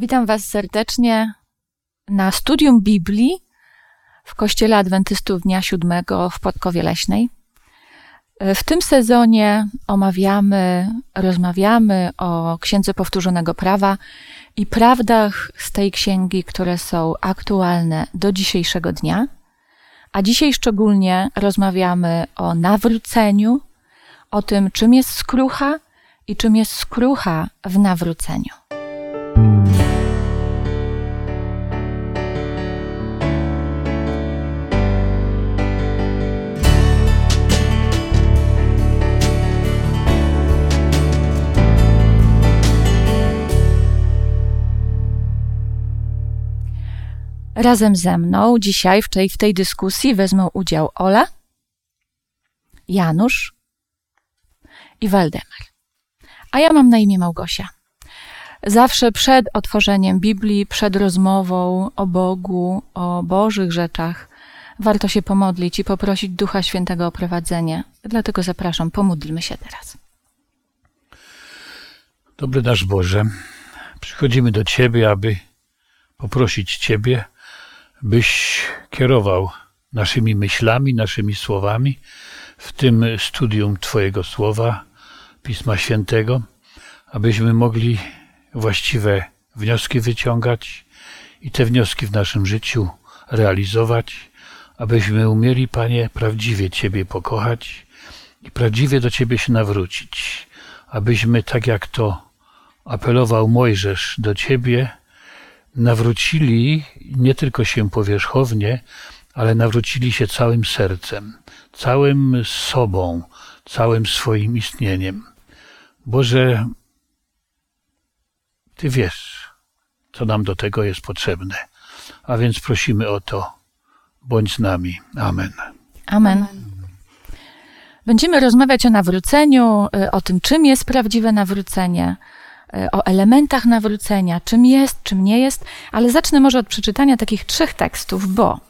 Witam Was serdecznie na studium Biblii w Kościele Adwentystów Dnia Siódmego w Podkowie Leśnej. W tym sezonie omawiamy, rozmawiamy o Księdze Powtórzonego Prawa i prawdach z tej księgi, które są aktualne do dzisiejszego dnia. A dzisiaj szczególnie rozmawiamy o nawróceniu, o tym, czym jest skrucha i czym jest skrucha w nawróceniu. Razem ze mną dzisiaj w tej, w tej dyskusji wezmą udział Ola, Janusz i Waldemar. A ja mam na imię Małgosia. Zawsze przed otworzeniem Biblii, przed rozmową o Bogu, o Bożych rzeczach, warto się pomodlić i poprosić Ducha Świętego o prowadzenie. Dlatego zapraszam, pomódlmy się teraz. Dobry nasz Boże, przychodzimy do Ciebie, aby poprosić Ciebie, byś kierował naszymi myślami, naszymi słowami w tym studium Twojego słowa, Pisma Świętego, abyśmy mogli właściwe wnioski wyciągać i te wnioski w naszym życiu realizować, abyśmy umieli, Panie, prawdziwie Ciebie pokochać i prawdziwie do Ciebie się nawrócić, abyśmy, tak jak to apelował Mojżesz do Ciebie, nawrócili nie tylko się powierzchownie, ale nawrócili się całym sercem, całym sobą, całym swoim istnieniem. Boże, Ty wiesz, co nam do tego jest potrzebne, a więc prosimy o to. Bądź z nami. Amen. Amen. Będziemy rozmawiać o nawróceniu, y, o tym, czym jest prawdziwe nawrócenie, o elementach nawrócenia, czym jest, czym nie jest, ale zacznę może od przeczytania takich trzech tekstów, bo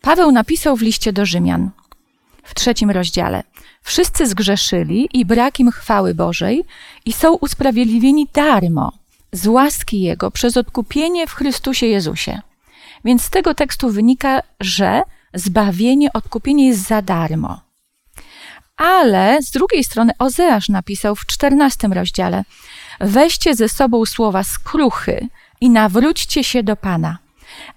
Paweł napisał w liście do Rzymian w trzecim rozdziale. Wszyscy zgrzeszyli i brak im chwały Bożej i są usprawiedliwieni darmo z łaski Jego przez odkupienie w Chrystusie Jezusie. Więc z tego tekstu wynika, że zbawienie, odkupienie jest za darmo. Ale z drugiej strony Ozeasz napisał w czternastym rozdziale: Weźcie ze sobą słowa skruchy i nawróćcie się do Pana.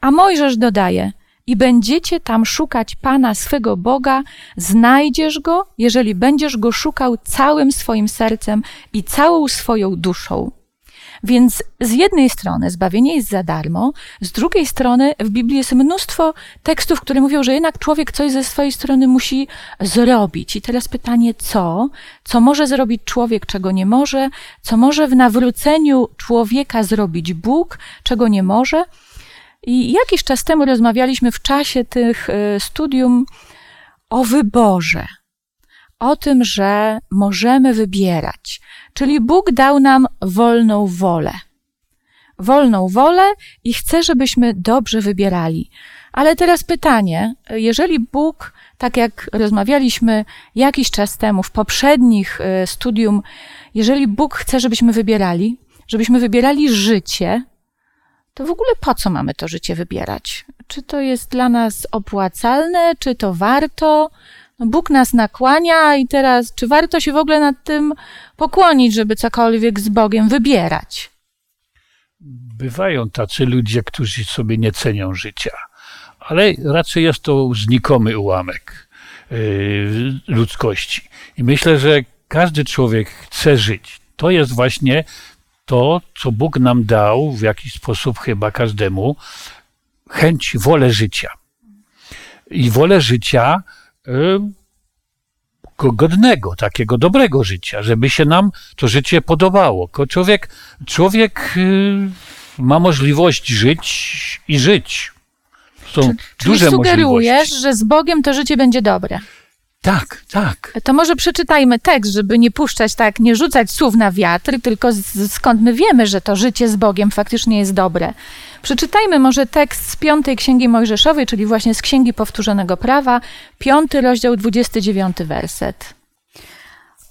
A Mojżesz dodaje: I będziecie tam szukać Pana swego Boga, znajdziesz go, jeżeli będziesz go szukał całym swoim sercem i całą swoją duszą. Więc z jednej strony zbawienie jest za darmo, z drugiej strony w Biblii jest mnóstwo tekstów, które mówią, że jednak człowiek coś ze swojej strony musi zrobić. I teraz pytanie, co? Co może zrobić człowiek, czego nie może? Co może w nawróceniu człowieka zrobić Bóg, czego nie może? I jakiś czas temu rozmawialiśmy w czasie tych y, studium o wyborze, o tym, że możemy wybierać. Czyli Bóg dał nam wolną wolę. Wolną wolę i chce, żebyśmy dobrze wybierali. Ale teraz pytanie, jeżeli Bóg, tak jak rozmawialiśmy jakiś czas temu w poprzednich y, studium, jeżeli Bóg chce, żebyśmy wybierali, żebyśmy wybierali życie, to w ogóle po co mamy to życie wybierać? Czy to jest dla nas opłacalne, czy to warto? No Bóg nas nakłania i teraz, czy warto się w ogóle nad tym pokłonić, żeby cokolwiek z Bogiem wybierać? Bywają tacy ludzie, którzy sobie nie cenią życia, ale raczej jest to znikomy ułamek yy, ludzkości. I myślę, że każdy człowiek chce żyć. To jest właśnie to, co Bóg nam dał w jakiś sposób chyba każdemu, chęć, wolę życia. I wolę życia godnego, takiego dobrego życia, żeby się nam to życie podobało. Człowiek, człowiek y, ma możliwość żyć i żyć. Są Czyli duże sugerujesz, możliwości. że z Bogiem to życie będzie dobre. Tak, tak. To może przeczytajmy tekst, żeby nie puszczać tak, nie rzucać słów na wiatr, tylko skąd my wiemy, że to życie z Bogiem faktycznie jest dobre. Przeczytajmy może tekst z piątej Księgi Mojżeszowej, czyli właśnie z Księgi Powtórzonego Prawa, piąty rozdział, 29 werset.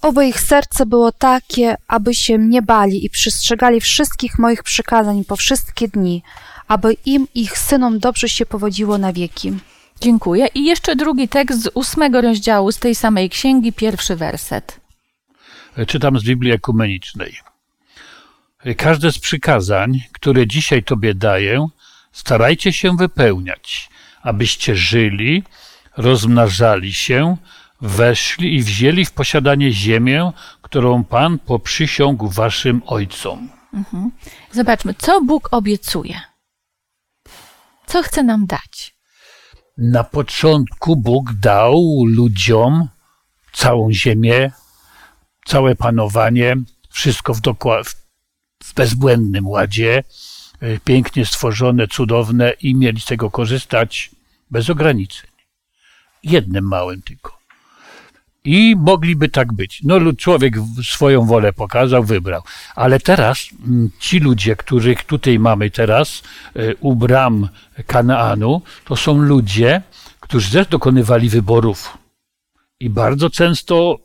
Oby ich serce było takie, aby się mnie bali i przestrzegali wszystkich moich przykazań po wszystkie dni, aby im i ich synom dobrze się powodziło na wieki. Dziękuję. I jeszcze drugi tekst z ósmego rozdziału z tej samej księgi, pierwszy werset. Czytam z Biblii Ekumenicznej. Każde z przykazań, które dzisiaj Tobie daję, starajcie się wypełniać, abyście żyli, rozmnażali się, weszli i wzięli w posiadanie ziemię, którą Pan poprzysiągł Waszym ojcom. Zobaczmy, co Bóg obiecuje. Co chce nam dać? Na początku Bóg dał ludziom całą ziemię, całe panowanie, wszystko w, dokła- w- w bezbłędnym ładzie, y, pięknie stworzone, cudowne i mieli z tego korzystać bez ograniczeń. Jednym małym tylko. I mogliby tak być. No, człowiek swoją wolę pokazał, wybrał. Ale teraz mm, ci ludzie, których tutaj mamy teraz y, u bram Kanaanu, to są ludzie, którzy też dokonywali wyborów. I bardzo często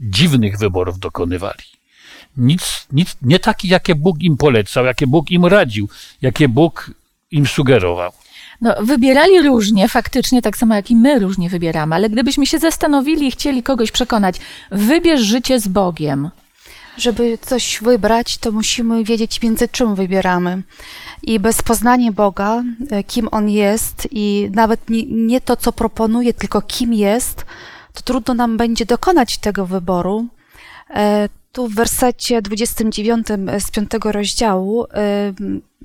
dziwnych wyborów dokonywali. Nic, nic, nie takich, jakie Bóg im polecał, jakie Bóg im radził, jakie Bóg im sugerował. No, wybierali różnie, faktycznie, tak samo jak i my różnie wybieramy, ale gdybyśmy się zastanowili i chcieli kogoś przekonać, wybierz życie z Bogiem. Żeby coś wybrać, to musimy wiedzieć, między czym wybieramy. I bez poznania Boga, e, kim On jest, i nawet nie, nie to, co proponuje, tylko kim jest, to trudno nam będzie dokonać tego wyboru. E, Tu w wersecie 29 z 5 rozdziału e,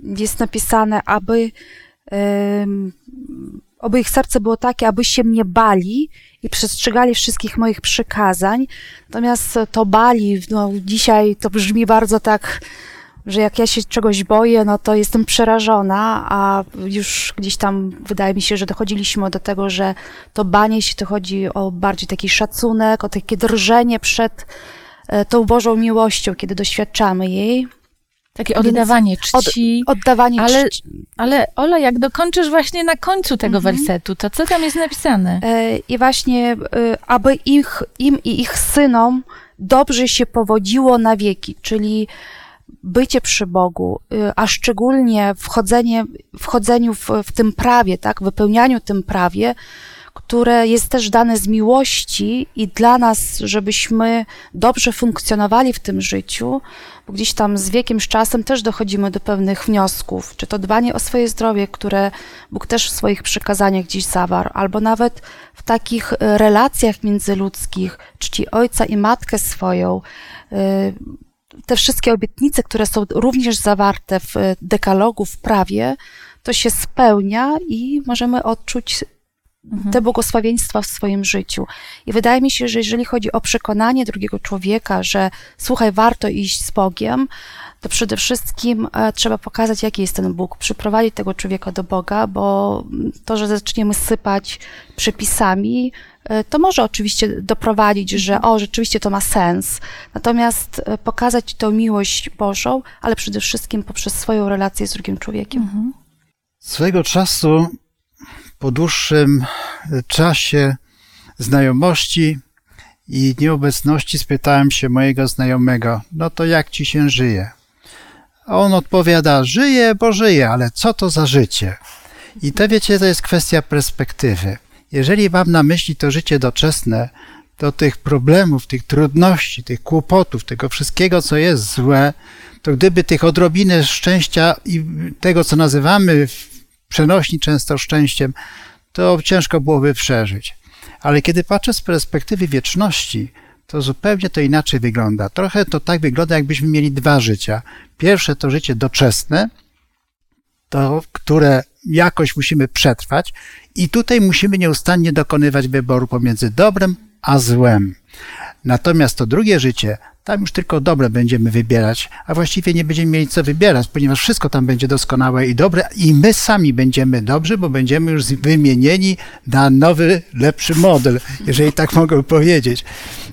jest napisane, aby, e, aby ich serce było takie, aby się mnie bali i przestrzegali wszystkich moich przykazań. Natomiast to bali, no dzisiaj to brzmi bardzo tak, że jak ja się czegoś boję, no to jestem przerażona, a już gdzieś tam wydaje mi się, że dochodziliśmy do tego, że to banie się to chodzi o bardziej taki szacunek, o takie drżenie przed e, tą Bożą miłością, kiedy doświadczamy jej. Takie oddawanie Od, czci. oddawanie ale- czci. Ale Ola, jak dokończysz właśnie na końcu tego Mhm. wersetu, to co tam jest napisane? E, I właśnie, e, aby ich, im i ich synom dobrze się powodziło na wieki, czyli bycie przy Bogu, e, a szczególnie wchodzenie, wchodzeniu w, w tym prawie, tak, wypełnianiu tym prawie, które jest też dane z miłości i dla nas, żebyśmy dobrze funkcjonowali w tym życiu, bo gdzieś tam z wiekiem, z czasem też dochodzimy do pewnych wniosków, czy to dbanie o swoje zdrowie, które Bóg też w swoich przykazaniach gdzieś zawarł, albo nawet w takich e, relacjach międzyludzkich, czci ojca i matkę swoją, e, te wszystkie obietnice, które są również zawarte w e, dekalogu, w prawie, to się spełnia i możemy odczuć te błogosławieństwa w swoim życiu. I wydaje mi się, że jeżeli chodzi o przekonanie drugiego człowieka, że słuchaj, warto iść z Bogiem, to przede wszystkim e, trzeba pokazać, jaki jest ten Bóg, przyprowadzić tego człowieka do Boga, bo to, że zaczniemy sypać przepisami, e, to może oczywiście doprowadzić, że o, rzeczywiście to ma sens. Natomiast e, pokazać tą miłość Bożą, ale przede wszystkim poprzez swoją relację z drugim człowiekiem. Swego czasu, po dłuższym czasie znajomości i nieobecności, spytałem się mojego znajomego: No to jak ci się żyje? A on odpowiada: Żyję, bo żyję, ale co to za życie? I to wiecie, to jest kwestia perspektywy. Jeżeli mam na myśli to życie doczesne, to tych problemów, tych trudności, tych kłopotów, tego wszystkiego, co jest złe, to gdyby tych odrobiny szczęścia i tego, co nazywamy w przenośni często szczęściem, to ciężko byłoby przeżyć. Ale kiedy patrzę z perspektywy wieczności, to zupełnie to inaczej wygląda. Trochę to tak wygląda, jakbyśmy mieli dwa życia. Pierwsze to życie doczesne, to, które jakoś musimy przetrwać, i tutaj musimy nieustannie dokonywać wyboru pomiędzy dobrem a złem. Natomiast to drugie życie, tam już tylko dobre będziemy wybierać, a właściwie nie będziemy mieli co wybierać, ponieważ wszystko tam będzie doskonałe i dobre, i my sami będziemy dobrzy, bo będziemy już wymienieni na nowy, lepszy model, jeżeli tak mogę powiedzieć.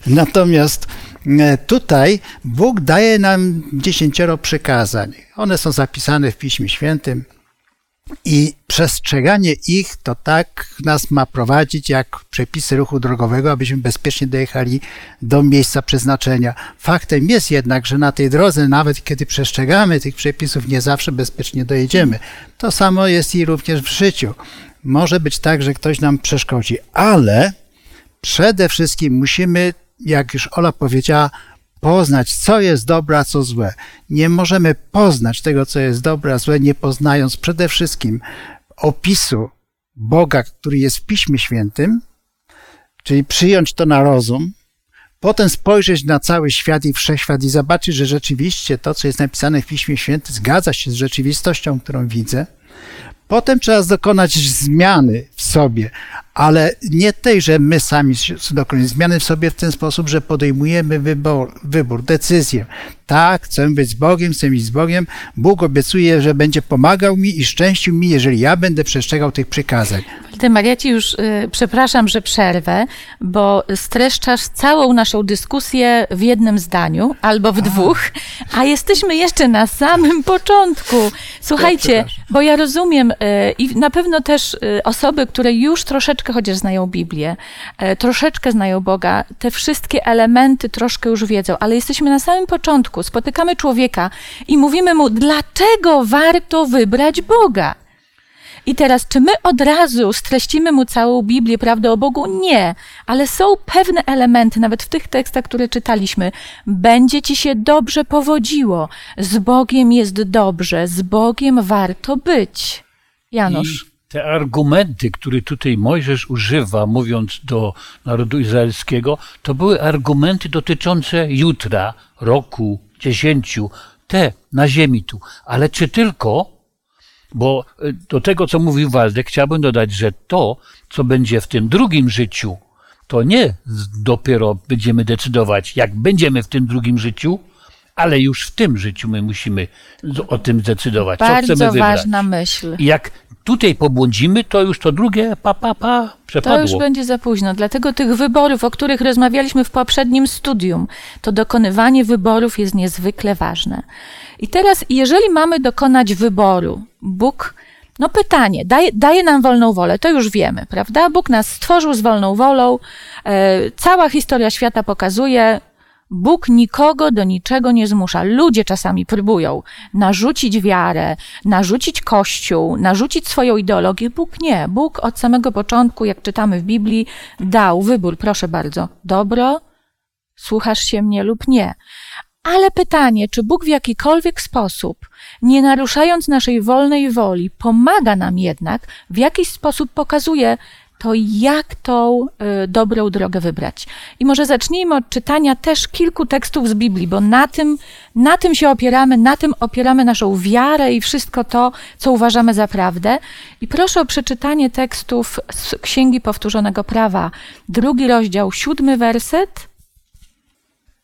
Natomiast e, tutaj Bóg daje nam dziesięcioro przykazań. One są zapisane w Piśmie Świętym. I przestrzeganie ich to tak nas ma prowadzić jak przepisy ruchu drogowego, abyśmy bezpiecznie dojechali do miejsca przeznaczenia. Faktem jest jednak, że na tej drodze, nawet kiedy przestrzegamy tych przepisów, nie zawsze bezpiecznie dojedziemy. To samo jest i również w życiu. Może być tak, że ktoś nam przeszkodzi, ale przede wszystkim musimy, jak już Ola powiedziała, poznać, co jest dobre, a co złe. Nie możemy poznać tego, co jest dobre, a złe, nie poznając przede wszystkim opisu Boga, który jest w Piśmie Świętym, czyli przyjąć to na rozum, potem spojrzeć na cały świat i wszechświat i zobaczyć, że rzeczywiście to, co jest napisane w Piśmie Świętym, zgadza się z rzeczywistością, którą widzę. Potem trzeba dokonać zmiany w sobie, ale nie tej, że my sami dokonujemy zmiany w sobie w ten sposób, że podejmujemy wybór, wybór, decyzję. Tak, chcę być z Bogiem, chcę iść z Bogiem. Bóg obiecuje, że będzie pomagał mi i szczęścił mi, jeżeli ja będę przestrzegał tych przykazań. Waldemar, ja ci już y, przepraszam, że przerwę, bo streszczasz całą naszą dyskusję w jednym zdaniu albo w dwóch, a jesteśmy jeszcze na samym początku. Słuchajcie, przepraszam. bo ja rozumiem y, i na pewno też y, osoby, które już troszeczkę chociaż znają Biblię, y, troszeczkę znają Boga, te wszystkie elementy troszkę już wiedzą, ale jesteśmy na samym początku. Spotykamy człowieka i mówimy mu, dlaczego warto wybrać Boga? I teraz, czy my od razu streścimy mu całą Biblię, prawdę o Bogu? Nie, ale są pewne elementy, nawet w tych tekstach, które czytaliśmy. Będzie ci się dobrze powodziło. Z Bogiem jest dobrze, z Bogiem warto być. Janusz. Te argumenty, które tutaj Mojżesz używa, mówiąc do narodu izraelskiego, to były argumenty dotyczące jutra, roku, dziesięciu, te na ziemi tu. Ale czy tylko? Bo y, do tego, co mówił Waldek, chciałbym dodać, że to, co będzie w tym drugim życiu, to nie dopiero będziemy decydować, jak będziemy w tym drugim życiu, ale już w tym życiu my musimy o tym zdecydować, co Bardzo chcemy wybrać. ważna myśl. I jak tutaj pobłądzimy, to już to drugie pa, pa, pa To już przepadło. będzie za późno. Dlatego tych wyborów, o których rozmawialiśmy w poprzednim studium, to dokonywanie wyborów jest niezwykle ważne. I teraz, jeżeli mamy dokonać wyboru, Bóg, no pytanie, daje, daje nam wolną wolę, to już wiemy, prawda? Bóg nas stworzył z wolną wolą. E, cała historia świata pokazuje, Bóg nikogo do niczego nie zmusza. Ludzie czasami próbują narzucić wiarę, narzucić kościół, narzucić swoją ideologię. Bóg nie. Bóg od samego początku, jak czytamy w Biblii, dał wybór, proszę bardzo, dobro, słuchasz się mnie lub nie. Ale pytanie, czy Bóg w jakikolwiek sposób, nie naruszając naszej wolnej woli, pomaga nam jednak, w jakiś sposób pokazuje to, jak tą y, dobrą drogę wybrać. I może zacznijmy od czytania też kilku tekstów z Biblii, bo na tym, na tym się opieramy, na tym opieramy naszą wiarę i wszystko to, co uważamy za prawdę. I proszę o przeczytanie tekstów z Księgi Powtórzonego Prawa, drugi rozdział, siódmy werset.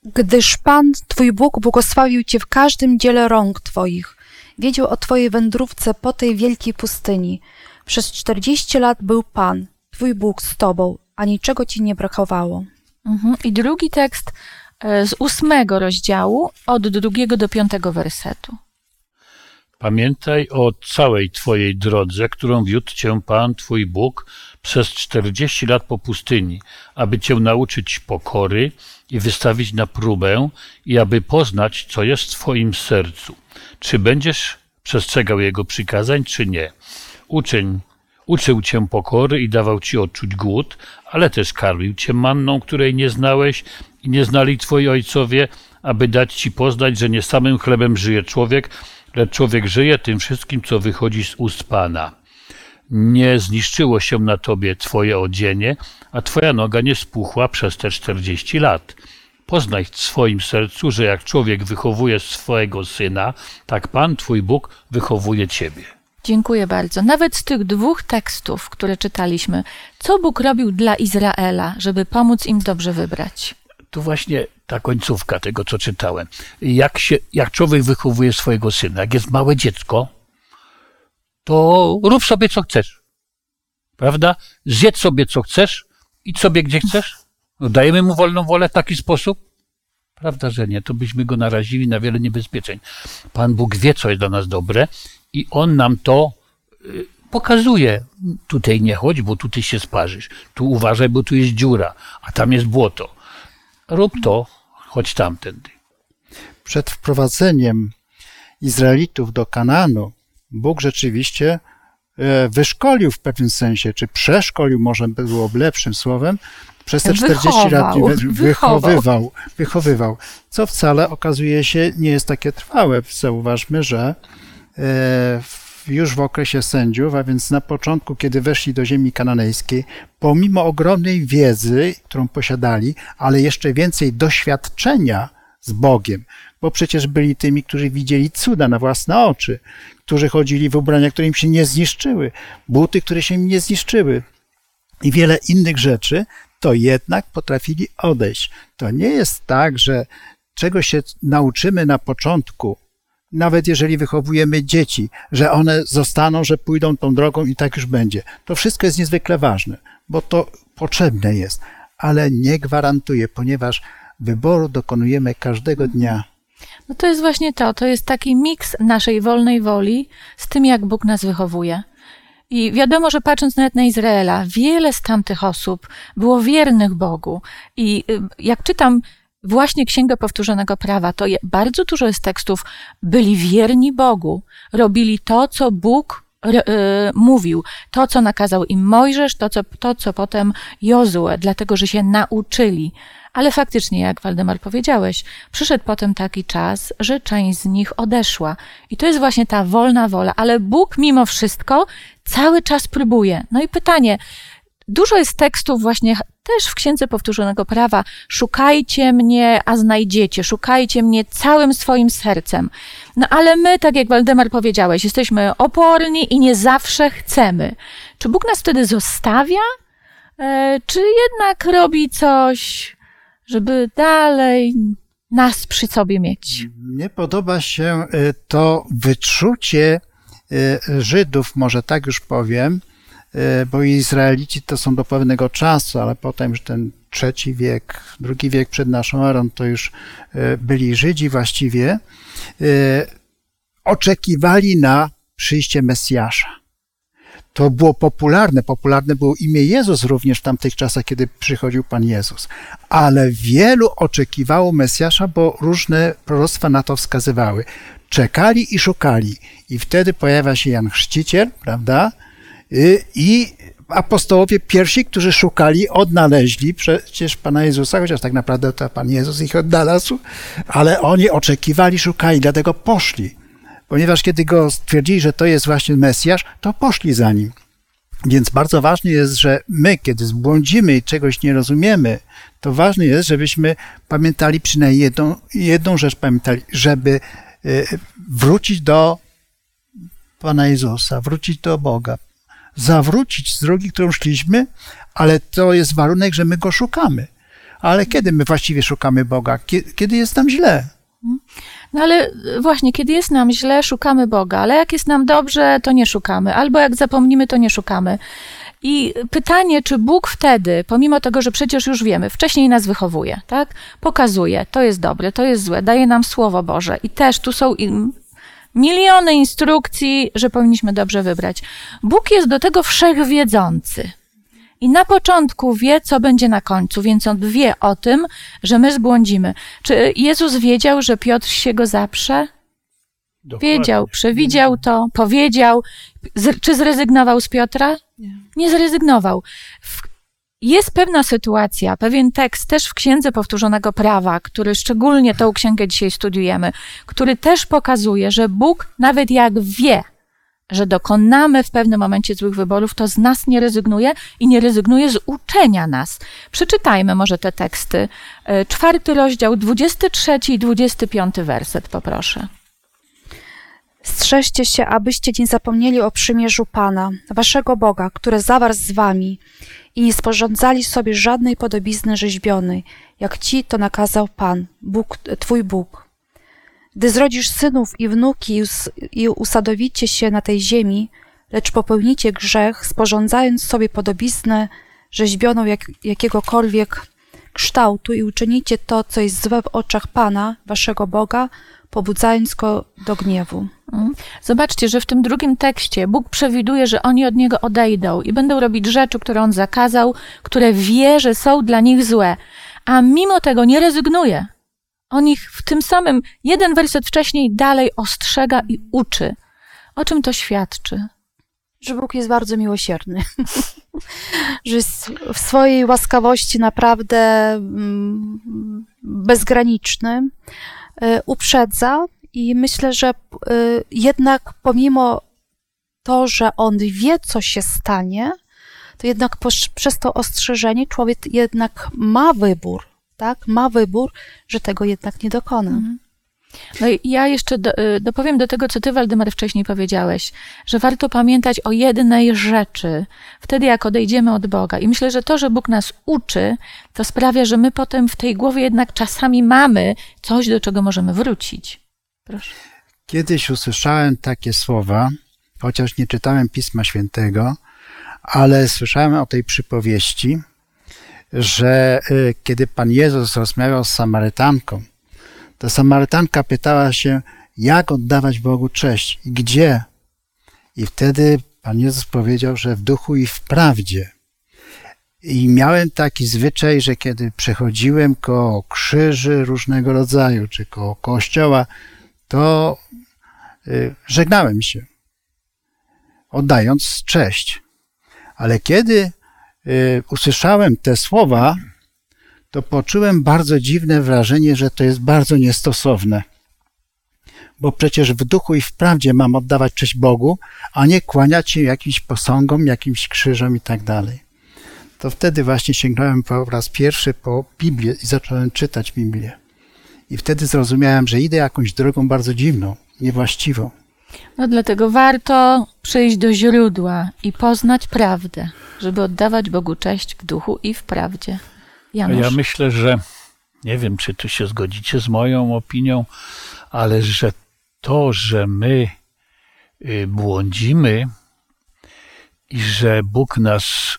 Gdyż Pan, Twój Bóg, błogosławił Cię w każdym dziele rąk Twoich. Wiedział o Twojej wędrówce po tej wielkiej pustyni. Przez czterdzieści lat był Pan, Twój Bóg z Tobą, a niczego Ci nie brakowało. Mhm. I drugi tekst e, z ósmego rozdziału, od drugiego do piątego wersetu. Pamiętaj o całej Twojej drodze, którą wiódł Cię Pan, Twój Bóg, przez czterdzieści lat po pustyni, aby Cię nauczyć pokory i wystawić na próbę i aby poznać, co jest w Twoim sercu. Czy będziesz przestrzegał Jego przykazań, czy nie. Uczeń uczył Cię pokory i dawał Ci odczuć głód, ale też karmił Cię manną, której nie znałeś i nie znali Twoi ojcowie, aby dać Ci poznać, że nie samym chlebem żyje człowiek, lecz człowiek żyje tym wszystkim, co wychodzi z ust Pana. Nie zniszczyło się na Tobie Twoje odzienie, a Twoja noga nie spuchła przez te czterdzieści lat. Poznaj w swoim sercu, że jak człowiek wychowuje swojego syna, tak Pan, Twój Bóg, wychowuje Ciebie. Dziękuję bardzo. Nawet z tych dwóch tekstów, które czytaliśmy, co Bóg robił dla Izraela, żeby pomóc im dobrze wybrać? Tu właśnie ta końcówka tego, co czytałem. Jak, się, jak człowiek wychowuje swojego syna, jak jest małe dziecko, to rób sobie co chcesz. Prawda? Zjedz sobie co chcesz, idź sobie gdzie chcesz. No, dajemy mu wolną wolę w taki sposób? Prawda, że nie. To byśmy go narazili na wiele niebezpieczeń. Pan Bóg wie, co jest dla nas dobre i On nam to y, pokazuje, tutaj nie chodź, bo tutaj się sparzysz, tu uważaj, bo tu jest dziura, a tam jest błoto. Rób to, chodź tamtędy. Przed wprowadzeniem Izraelitów do Kanaanu Bóg rzeczywiście e, wyszkolił w pewnym sensie, czy przeszkolił, może byłoby lepszym słowem, przez te 40 lat Wychował, wy- wychowywał, wychowywał, co wcale okazuje się nie jest takie trwałe. Zauważmy, że już w okresie sędziów, a więc na początku, kiedy weszli do ziemi kananejskiej, pomimo ogromnej wiedzy, którą posiadali, ale jeszcze więcej doświadczenia z Bogiem, bo przecież byli tymi, którzy widzieli cuda na własne oczy, którzy chodzili w ubrania, które im się nie zniszczyły, buty, które się im nie zniszczyły i wiele innych rzeczy, to jednak potrafili odejść. To nie jest tak, że czego się nauczymy na początku, nawet jeżeli wychowujemy dzieci, że one zostaną, że pójdą tą drogą i tak już będzie. To wszystko jest niezwykle ważne, bo to potrzebne jest, ale nie gwarantuje, ponieważ wyboru dokonujemy każdego dnia. No to jest właśnie to, to jest taki miks naszej wolnej woli z tym, jak Bóg nas wychowuje. I wiadomo, że patrząc nawet na Izraela, wiele z tamtych osób było wiernych Bogu. I y, jak czytam właśnie Księgę Powtórzonego Prawa, to je, bardzo dużo jest tekstów, byli wierni Bogu, robili to, co Bóg re- y, mówił, to, co nakazał im Mojżesz, to co, to, co potem Jozue, dlatego, że się nauczyli. Ale faktycznie, jak Waldemar powiedziałeś, przyszedł potem taki czas, że część z nich odeszła. I to jest właśnie ta wolna wola, ale Bóg mimo wszystko cały czas próbuje. No i pytanie, dużo jest tekstów właśnie też w Księdze Powtórzonego Prawa. Szukajcie mnie, a znajdziecie. Szukajcie mnie całym swoim sercem. No ale my, tak jak Waldemar powiedziałeś, jesteśmy oporni i nie zawsze chcemy. Czy Bóg nas wtedy zostawia? E, czy jednak robi coś, żeby dalej nas przy sobie mieć? Mnie podoba się y, to wyczucie y, Żydów, może tak już powiem, bo Izraelici to są do pewnego czasu, ale potem już ten trzeci wiek, drugi wiek przed naszą erą, to już y, byli Żydzi właściwie, y, oczekiwali na przyjście Mesjasza. To było popularne, popularne było imię Jezus również w tamtych czasach, kiedy przychodził Pan Jezus. Ale wielu oczekiwało Mesjasza, bo różne proroctwa na to wskazywały. Czekali i szukali. I wtedy pojawia się Jan Chrzciciel, prawda? Y, I apostołowie pierwsi, którzy szukali, odnaleźli przecież Pana Jezusa, chociaż tak naprawdę to Pan Jezus ich odnalazł, ale oni oczekiwali, szukali, dlatego poszli ponieważ kiedy go stwierdzili, że to jest właśnie Mesjasz, to poszli za nim. Więc bardzo ważne jest, że my, kiedy zbłądzimy i czegoś nie rozumiemy, to ważne jest, żebyśmy pamiętali przynajmniej jedną, jedną rzecz, pamiętali, żeby y, wrócić do Pana Jezusa, wrócić do Boga, zawrócić z drogi, którą szliśmy, ale to jest warunek, że my Go szukamy. Ale kiedy my właściwie szukamy Boga? Kie- Kiedy jest nam źle? No ale właśnie, kiedy jest nam źle, szukamy Boga, ale jak jest nam dobrze, to nie szukamy, albo jak zapomnimy, to nie szukamy. I pytanie, czy Bóg wtedy, pomimo tego, że przecież już wiemy, wcześniej nas wychowuje, tak? Pokazuje, to jest dobre, to jest złe, daje nam Słowo Boże i też tu są miliony instrukcji, że powinniśmy dobrze wybrać. Bóg jest do tego wszechwiedzący. I na początku wie, co będzie na końcu, więc on wie o tym, że my zbłądzimy. Czy Jezus wiedział, że Piotr się go zaprze? Dokładnie. Wiedział, przewidział to, powiedział. Z, czy zrezygnował z Piotra? Nie. Nie zrezygnował. W, jest pewna sytuacja, pewien tekst też w Księdze Powtórzonego Prawa, który szczególnie tą księgę dzisiaj studiujemy, który też pokazuje, że Bóg nawet jak wie, że dokonamy w pewnym momencie złych wyborów, to z nas nie rezygnuje i nie rezygnuje z uczenia nas. Przeczytajmy może te teksty. E, Czwarty rozdział, 23 i 25 werset, poproszę. Strzeżcie się, abyście nie zapomnieli o przymierzu Pana, waszego Boga, który zawarł z wami i nie sporządzali sobie żadnej podobizny rzeźbionej, jak ci to nakazał Pan, Bóg, twój Bóg. Gdy zrodzisz synów i wnuki i us- i usadowicie się na tej ziemi, lecz popełnicie grzech, sporządzając sobie podobiznę rzeźbioną jak, jakiegokolwiek kształtu i uczynicie to, co jest złe w oczach Pana, waszego Boga, pobudzając go do gniewu. Zobaczcie, że w tym drugim tekście Bóg przewiduje, że oni od niego odejdą i będą robić rzeczy, które on zakazał, które wie, że są dla nich złe. A mimo tego nie rezygnuje. On ich w tym samym, jeden werset wcześniej dalej ostrzega i uczy. O czym to świadczy? Że Bóg jest bardzo miłosierny. że jest w swojej łaskawości naprawdę mm, bezgraniczny. E, uprzedza i myślę, że e, jednak pomimo to, że on wie, co się stanie, to jednak przez to ostrzeżenie człowiek jednak ma wybór, tak? Ma wybór, że tego jednak nie dokona. No i ja jeszcze do, y, dopowiem do tego, co ty, Waldemar, wcześniej powiedziałeś, że warto pamiętać o jednej rzeczy, wtedy jak odejdziemy od Boga. I myślę, że to, że Bóg nas uczy, to sprawia, że my potem w tej głowie jednak czasami mamy coś, do czego możemy wrócić. Proszę. Kiedyś usłyszałem takie słowa, chociaż nie czytałem Pisma Świętego, ale słyszałem o tej przypowieści, że y, kiedy Pan Jezus rozmawiał z Samarytanką, to Samarytanka pytała się, jak oddawać Bogu cześć i gdzie. I wtedy Pan Jezus powiedział, że w duchu i w prawdzie. I miałem taki zwyczaj, że kiedy przechodziłem koło krzyży różnego rodzaju, czy koło kościoła, to y, żegnałem się, oddając cześć. Ale kiedy y, usłyszałem te słowa, to poczułem bardzo dziwne wrażenie, że to jest bardzo niestosowne. Bo przecież w duchu i w prawdzie mam oddawać cześć Bogu, a nie kłaniać się jakimś posągom, jakimś krzyżom i tak dalej. To wtedy właśnie sięgnąłem po raz pierwszy po Biblię i zacząłem czytać Biblię. I wtedy zrozumiałem, że idę jakąś drogą bardzo dziwną, niewłaściwą. No dlatego warto przyjść do źródła i poznać prawdę, żeby oddawać Bogu cześć w duchu i w prawdzie. Janusz. Ja myślę, że nie wiem, czy tu się zgodzicie z moją opinią, ale że to, że my y, błądzimy i że Bóg nas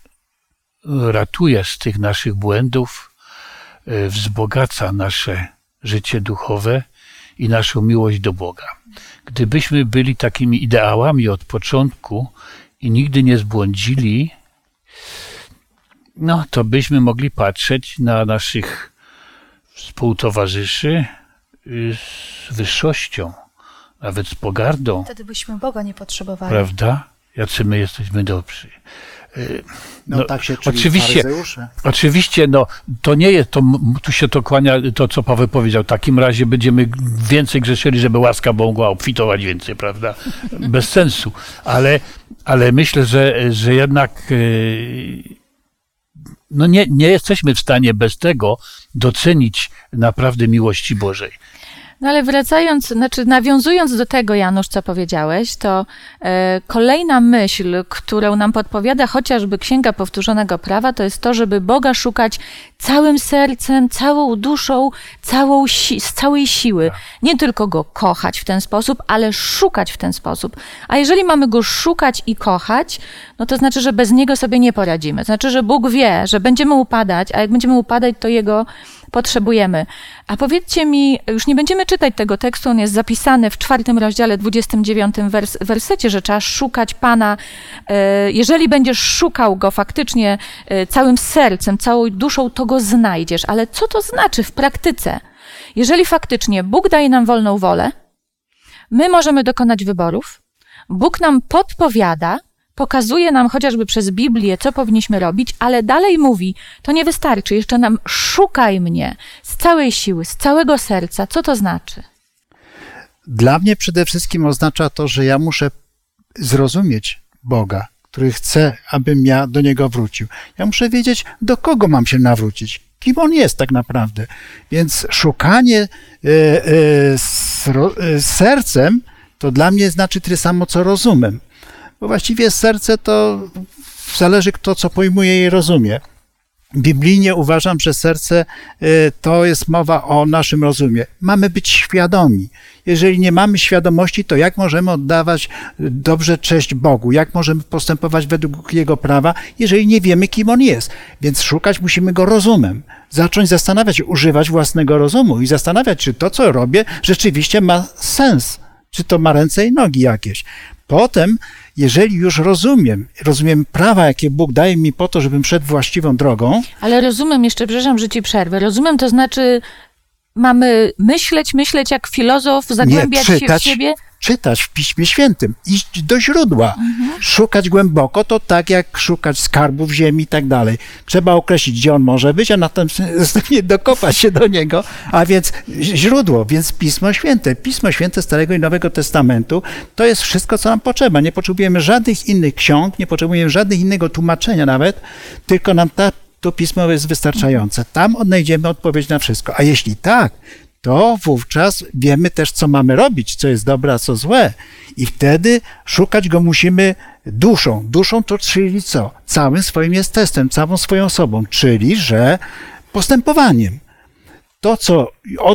ratuje z tych naszych błędów, y, wzbogaca nasze życie duchowe i naszą miłość do Boga. Gdybyśmy byli takimi ideałami od początku i nigdy nie zbłądzili, no to byśmy mogli patrzeć na naszych współtowarzyszy y, z wyższością, nawet z pogardą, Wtedy byśmy Boga nie potrzebowali. prawda? Jacy my jesteśmy dobrzy. Y, No, No, tak się oczywiście. Oczywiście, no, to nie jest, to, tu się to kłania, to co Paweł powiedział, w takim razie będziemy więcej grzeszyli, żeby łaska mogła obfitować więcej, prawda? Bez sensu. Ale, ale myślę, że, że jednak yy, no nie, nie jesteśmy w stanie bez tego docenić naprawdę miłości Bożej. No ale wracając, znaczy nawiązując do tego, Janusz, co powiedziałeś, to e, kolejna myśl, którą nam podpowiada chociażby Księga Powtórzonego Prawa, to jest to, żeby Boga szukać całym sercem, całą duszą, całą si- z całej siły. Nie tylko Go kochać w ten sposób, ale szukać w ten sposób. A jeżeli mamy Go szukać i kochać, no to znaczy, że bez Niego sobie nie poradzimy. Znaczy, że Bóg wie, że będziemy upadać, a jak będziemy upadać, to Jego potrzebujemy. A powiedzcie mi, już nie będziemy czytać tego tekstu, on jest zapisany w czwartym rozdziale, 29 wers wersecie, że trzeba szukać Pana. E, Jeżeli będziesz szukał Go faktycznie e, całym sercem, całą duszą, to Go znajdziesz. Ale co to znaczy w praktyce? Jeżeli faktycznie Bóg daje nam wolną wolę, my możemy dokonać wyborów, Bóg nam podpowiada, pokazuje nam chociażby przez Biblię, co powinniśmy robić, ale dalej mówi, to nie wystarczy, jeszcze nam szukaj mnie z całej siły, z całego serca. Co to znaczy? Dla mnie przede wszystkim oznacza to, że ja muszę zrozumieć Boga, który chce, abym ja do Niego wrócił. Ja muszę wiedzieć, do kogo mam się nawrócić, kim On jest tak naprawdę. Więc szukanie e, e, z, ro, e, sercem to dla mnie znaczy tyle samo, co rozumem. Bo właściwie serce to zależy kto co pojmuje i rozumie. biblijnie uważam, że serce y, to jest mowa o naszym rozumie. Mamy być świadomi. Jeżeli nie mamy świadomości, to jak możemy oddawać dobrze cześć Bogu? Jak możemy postępować według Jego prawa, jeżeli nie wiemy, kim On jest? Więc szukać musimy Go rozumem. Zacząć zastanawiać, używać własnego rozumu i zastanawiać, czy to, co robię, rzeczywiście ma sens. Czy to ma ręce i nogi jakieś. Potem, jeżeli już rozumiem, rozumiem prawa, jakie Bóg daje mi po to, żebym szedł właściwą drogą, Ale rozumiem, jeszcze przepraszam, że ci przerwę. Rozumiem, to znaczy mamy myśleć, myśleć jak filozof, zagłębiać się w czytać. siebie. czytać w Piśmie Świętym, iść do źródła, szukać głęboko, to tak jak szukać skarbów ziemi i tak dalej. Trzeba określić, gdzie on może być, a następnie dokopać się do niego, a więc źródło, więc Pismo Święte. Pismo Święte Starego i Nowego Testamentu to jest wszystko, co nam potrzeba. Nie potrzebujemy żadnych innych ksiąg, nie potrzebujemy żadnych innego tłumaczenia nawet, tylko nam ta, to Pismo jest wystarczające. Tam odnajdziemy odpowiedź na wszystko. A jeśli tak, to wówczas wiemy też, co mamy robić, co jest dobre, a co złe. I wtedy szukać go musimy duszą. Duszą to czyli co? Całym swoim jestestwem, całą swoją osobą, czyli że postępowaniem. To, co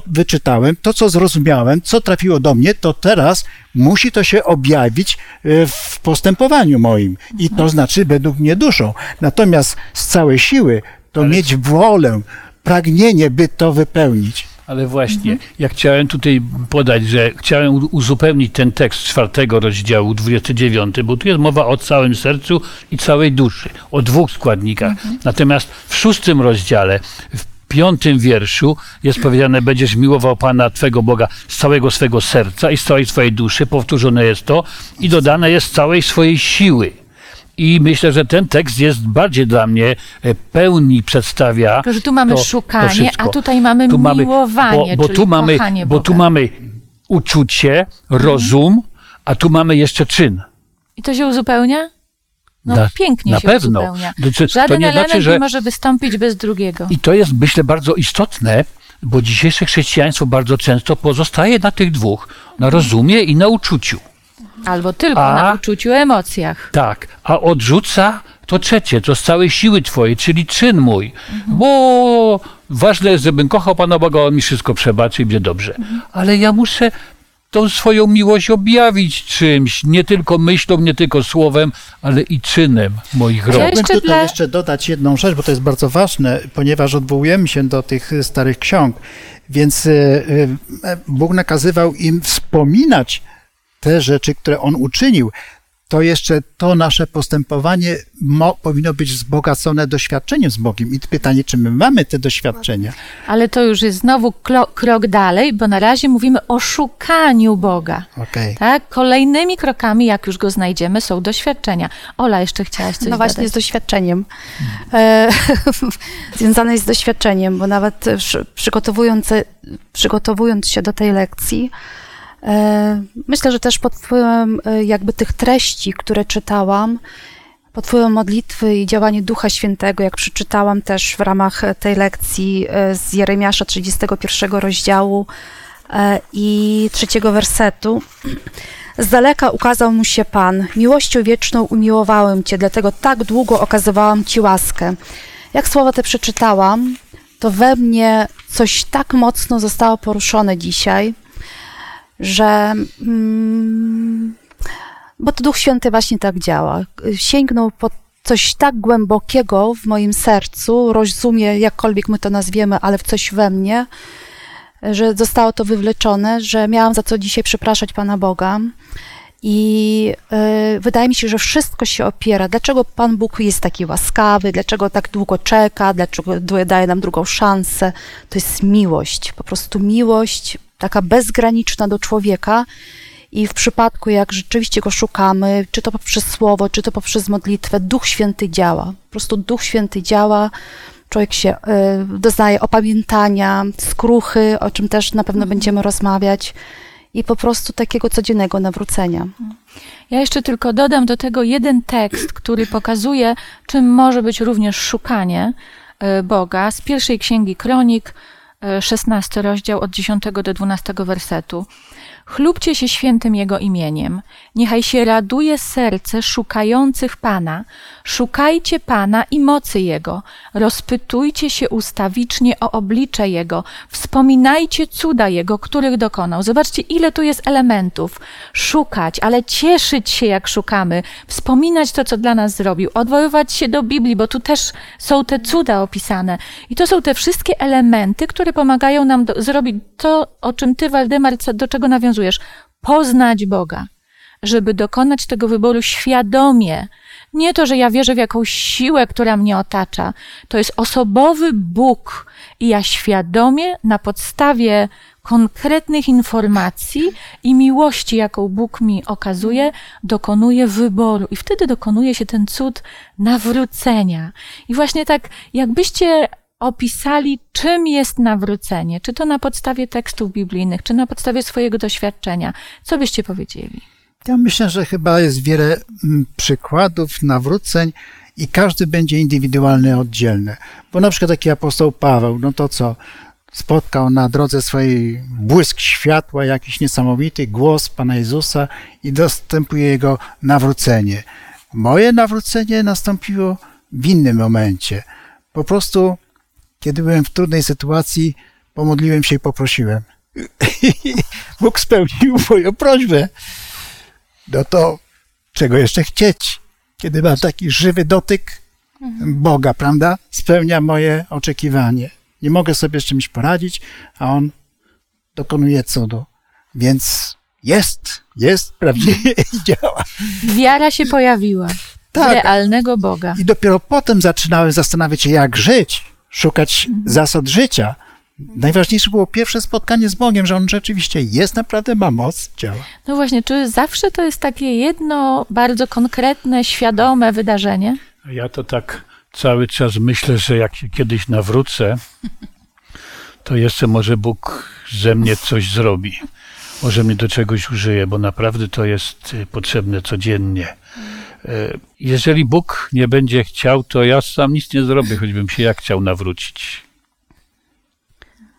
wyczytałem, to, co zrozumiałem, co trafiło do mnie, to teraz musi to się objawić e, w postępowaniu moim. I to znaczy według mnie duszą. Natomiast z całej siły to mieć wolę, pragnienie, by to wypełnić. Ale właśnie, ja chciałem tutaj podać, że chciałem uzupełnić ten tekst czwartego rozdziału, 29, bo tu jest mowa o całym sercu i całej duszy, o dwóch składnikach. Natomiast w szóstym rozdziale, w piątym wierszu jest powiedziane, będziesz miłował Pana Twego Boga z całego swego serca i z całej swojej duszy, powtórzone jest to i dodane jest z całej swojej siły. I myślę, że ten tekst jest bardziej dla mnie e, pełni przedstawia. Tylko, że tu mamy to- to szukanie, wszystko. a tutaj mamy Tu mamy- miłowanie, bo, bo tu mamy, bo tu mamy uczucie, rozum, a tu mamy jeszcze czyn. I to się uzupełnia? No Na- pięknie na się pewno. uzupełnia. Znaczy, to Żaden nie element znaczy, że- nie może wystąpić bez drugiego. I to jest, myślę, bardzo istotne, bo dzisiejsze chrześcijaństwo bardzo często pozostaje na tych dwóch, na rozumie i na uczuciu. Albo tylko A- na uczuciu, emocjach. Tak, a odrzuca to trzecie, to z całej siły twojej, czyli czyn mój. Bo ważne jest, żebym kochał Pana Boga, On mi wszystko przebaczy i będzie dobrze. Ale ja muszę tą swoją miłość objawić czymś, nie tylko myślą, nie tylko słowem, ale i czynem moich rąk. Chciałbym tutaj dla- jeszcze dodać jedną rzecz, bo to jest bardzo ważne, ponieważ odwołujemy się do tych starych ksiąg, więc e, e, Bóg nakazywał im wspominać te rzeczy, które On uczynił. To jeszcze to nasze postępowanie mo, powinno być wzbogacone doświadczeniem z Bogiem. I pytanie, czy my mamy te doświadczenia? Ale to już jest znowu klo- krok dalej, bo na razie mówimy o szukaniu Boga. Okej. Tak? Kolejnymi krokami, jak już go znajdziemy, są doświadczenia. Ola, jeszcze chciałaś coś No właśnie dodać. z doświadczeniem. E, związane jest z doświadczeniem, bo nawet przy- przygotowując, przygotowując się do tej lekcji, myślę, że też pod wpływem e, jakby tych treści, które czytałam, pod wpływem modlitwy i działania Ducha Świętego, jak przeczytałam też w ramach tej lekcji e, z Jeremiasza 31 rozdziału e, i trzeciego wersetu, z daleka ukazał mu się Pan. Miłością wieczną umiłowałem Cię, dlatego tak długo okazywałam Ci łaskę. Jak słowa te przeczytałam, to we mnie coś tak mocno zostało poruszone dzisiaj, że. Mm, bo to Duch Święty właśnie tak działa. Sięgnął po coś tak głębokiego w moim sercu, rozumie, jakkolwiek my to nazwiemy, ale w coś we mnie, że zostało to wywleczone, że miałam za co dzisiaj przepraszać Pana Boga. I y, wydaje mi się, że wszystko się opiera. Dlaczego Pan Bóg jest taki łaskawy, dlaczego tak długo czeka, dlaczego daje nam drugą szansę? To jest miłość, po prostu miłość taka bezgraniczna do człowieka. I w przypadku, jak rzeczywiście go szukamy, czy to poprzez słowo, czy to poprzez modlitwę, Duch Święty działa. Po prostu Duch Święty działa. Człowiek się y, doznaje opamiętania, skruchy, o czym też na pewno będziemy rozmawiać, i po prostu takiego codziennego nawrócenia. Ja jeszcze tylko dodam do tego jeden tekst, który pokazuje, czym może być również szukanie e, Boga z pierwszej księgi Kronik, 16 rozdział od 10 do 12 wersetu. Chlubcie się świętym Jego imieniem. Niechaj się raduje serce szukających Pana. Szukajcie Pana i mocy Jego. Rozpytujcie się ustawicznie o oblicze Jego. Wspominajcie cuda Jego, których dokonał. Zobaczcie, ile tu jest elementów. Szukać, ale cieszyć się, jak szukamy. Wspominać to, co dla nas zrobił. Odwoływać się do Biblii, bo tu też są te cuda opisane. I to są te wszystkie elementy, które pomagają nam do, zrobić to, o czym ty, Waldemar, do czego nawiązujesz. Poznać Boga. Żeby dokonać tego wyboru świadomie. Nie to, że ja wierzę w jakąś siłę, która mnie otacza. To jest osobowy Bóg. I ja świadomie, na podstawie konkretnych informacji i miłości, jaką Bóg mi okazuje, dokonuję wyboru. I wtedy dokonuje się ten cud nawrócenia. I właśnie tak, jakbyście opisali, czym jest nawrócenie, czy to na podstawie tekstów biblijnych, czy na podstawie swojego doświadczenia, co byście powiedzieli? Ja myślę, że chyba jest wiele mm, przykładów nawróceń i każdy będzie indywidualny, oddzielny. Bo na przykład taki apostoł Paweł, no to co? Spotkał na drodze swojej błysk światła, jakiś niesamowity głos Pana Jezusa i dostępuje jego nawrócenie. Moje nawrócenie nastąpiło w innym momencie. Po prostu, kiedy byłem w trudnej sytuacji, pomodliłem się i poprosiłem. Bóg spełnił moją prośbę. No to czego jeszcze chcieć? Kiedy mam taki żywy dotyk Boga, prawda? Spełnia moje oczekiwanie. Nie mogę sobie z czymś poradzić, a On dokonuje cudu. Więc jest, jest, prawdziwie i działa. Wiara się pojawiła. Tak. Realnego Boga. I dopiero potem zaczynałem zastanawiać się, jak żyć, szukać zasad życia. Najważniejsze było pierwsze spotkanie z Bogiem, że On rzeczywiście jest, naprawdę ma moc, działa. No właśnie, czy zawsze to jest takie jedno bardzo konkretne, świadome wydarzenie? Ja to tak cały czas myślę, że jak się kiedyś nawrócę, to jeszcze może Bóg ze mnie coś zrobi. Może mnie do czegoś użyje, bo naprawdę to jest y, potrzebne codziennie. Y, Jeżeli Bóg nie będzie chciał, to ja sam nic nie zrobię, choćbym się jak chciał nawrócić.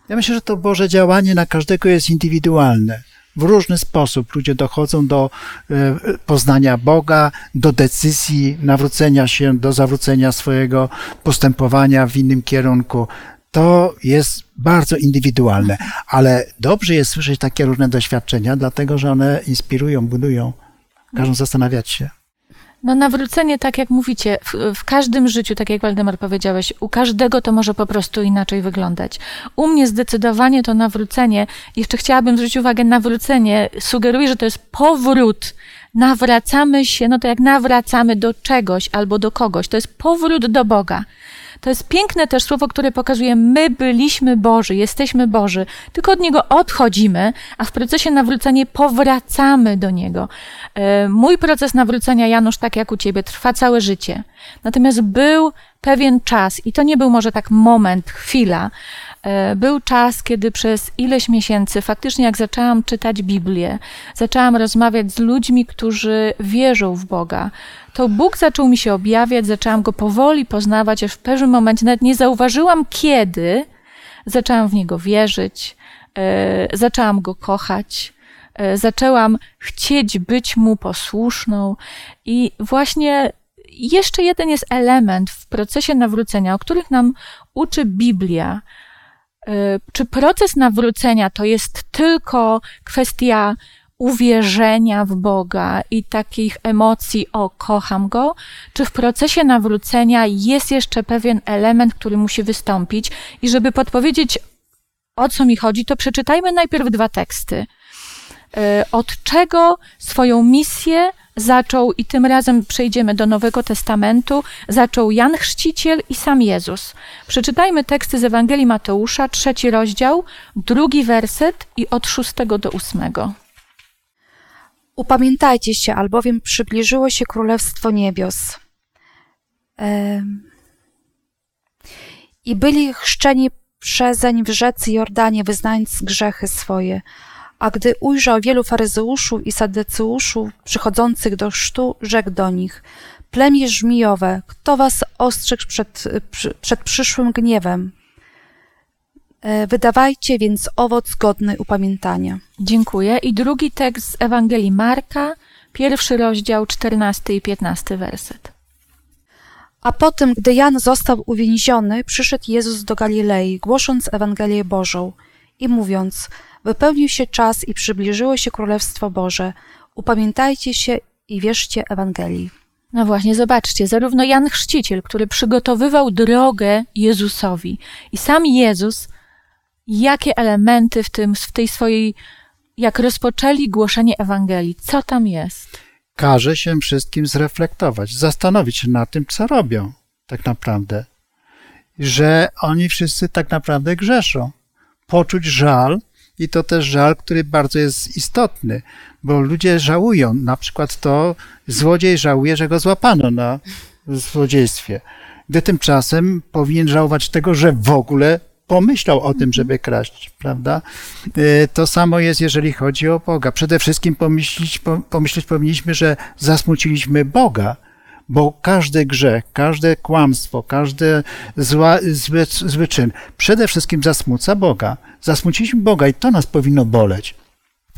Ja myślę, że to Boże działanie na każdego jest indywidualne. W różny sposób ludzie dochodzą do e, poznania Boga, do decyzji nawrócenia się, do zawrócenia swojego postępowania w innym kierunku. To jest bardzo indywidualne, ale dobrze jest słyszeć takie różne doświadczenia, dlatego że one inspirują, budują, każą zastanawiać się. No nawrócenie, tak jak mówicie, w, w każdym życiu, tak jak Waldemar powiedziałeś, u każdego to może po prostu inaczej wyglądać. U mnie zdecydowanie to nawrócenie, jeszcze chciałabym zwrócić uwagę, nawrócenie sugeruje, że to jest powrót. Nawracamy się, no to jak nawracamy do czegoś albo do kogoś, to jest powrót do Boga. To jest piękne też słowo, które pokazuje, my byliśmy Boży, jesteśmy Boży, tylko od Niego odchodzimy, a w procesie nawrócenia powracamy do Niego. E, Mój proces nawrócenia, Janusz, tak jak u Ciebie, trwa całe życie. Natomiast był pewien czas, i to nie był może tak moment, chwila, był czas, kiedy przez ileś miesięcy, faktycznie jak zaczęłam czytać Biblię, zaczęłam rozmawiać z ludźmi, którzy wierzą w Boga, to Bóg zaczął mi się objawiać, zaczęłam go powoli poznawać, aż w pewnym momencie nawet nie zauważyłam kiedy, zaczęłam w niego wierzyć, e, zaczęłam go kochać, e, zaczęłam chcieć być mu posłuszną i właśnie jeszcze jeden jest element w procesie nawrócenia, o których nam uczy Biblia. E, Czy proces nawrócenia to jest tylko kwestia uwierzenia w Boga i takich emocji, o, kocham Go, czy w procesie nawrócenia jest jeszcze pewien element, który musi wystąpić i żeby podpowiedzieć, o co mi chodzi, to przeczytajmy najpierw dwa teksty. E, Od czego swoją misję zaczął, i tym razem przejdziemy do Nowego Testamentu, zaczął Jan Chrzciciel i sam Jezus. Przeczytajmy teksty z Ewangelii Mateusza, trzeci rozdział, drugi werset i od szóstego do ósmego. Upamiętajcie się, albowiem przybliżyło się Królestwo Niebios. I byli chrzczeni przezeń w rzece Jordanie, wyznając grzechy swoje. A gdy ujrzał wielu faryzeuszów i sadyceuszów przychodzących do chrztu, rzekł do nich, plemię żmijowe, kto was ostrzegł przed, przed przyszłym gniewem? E, Wydawajcie więc owoc godny upamiętania. Dziękuję. I drugi tekst z Ewangelii Marka, pierwszy rozdział, 14 i 15 werset. A potem, gdy Jan został uwięziony, przyszedł Jezus do Galilei, głosząc Ewangelię Bożą i mówiąc: Wypełnił się czas i przybliżyło się Królestwo Boże. Upamiętajcie się i wierzcie Ewangelii. No właśnie, zobaczcie, zarówno Jan Chrzciciel, który przygotowywał drogę Jezusowi, i sam Jezus, jakie elementy w, tym, w tej swojej, jak rozpoczęli głoszenie Ewangelii, co tam jest? Każe się wszystkim zreflektować, zastanowić się nad tym, co robią tak naprawdę. Że oni wszyscy tak naprawdę grzeszą. Poczuć żal i to też żal, który bardzo jest istotny, bo ludzie żałują. Na przykład to złodziej żałuje, że go złapano na złodziejstwie. Gdy tymczasem powinien żałować tego, że w ogóle pomyślał o tym, żeby kraść, prawda? E, To samo jest, jeżeli chodzi o Boga. Przede wszystkim pomyśleć, po- pomyśleć powinniśmy, że zasmuciliśmy Boga, bo każdy grzech, każde kłamstwo, każdy zła, zły, zły czyn przede wszystkim zasmuca Boga. Zasmuciliśmy Boga i to nas powinno boleć.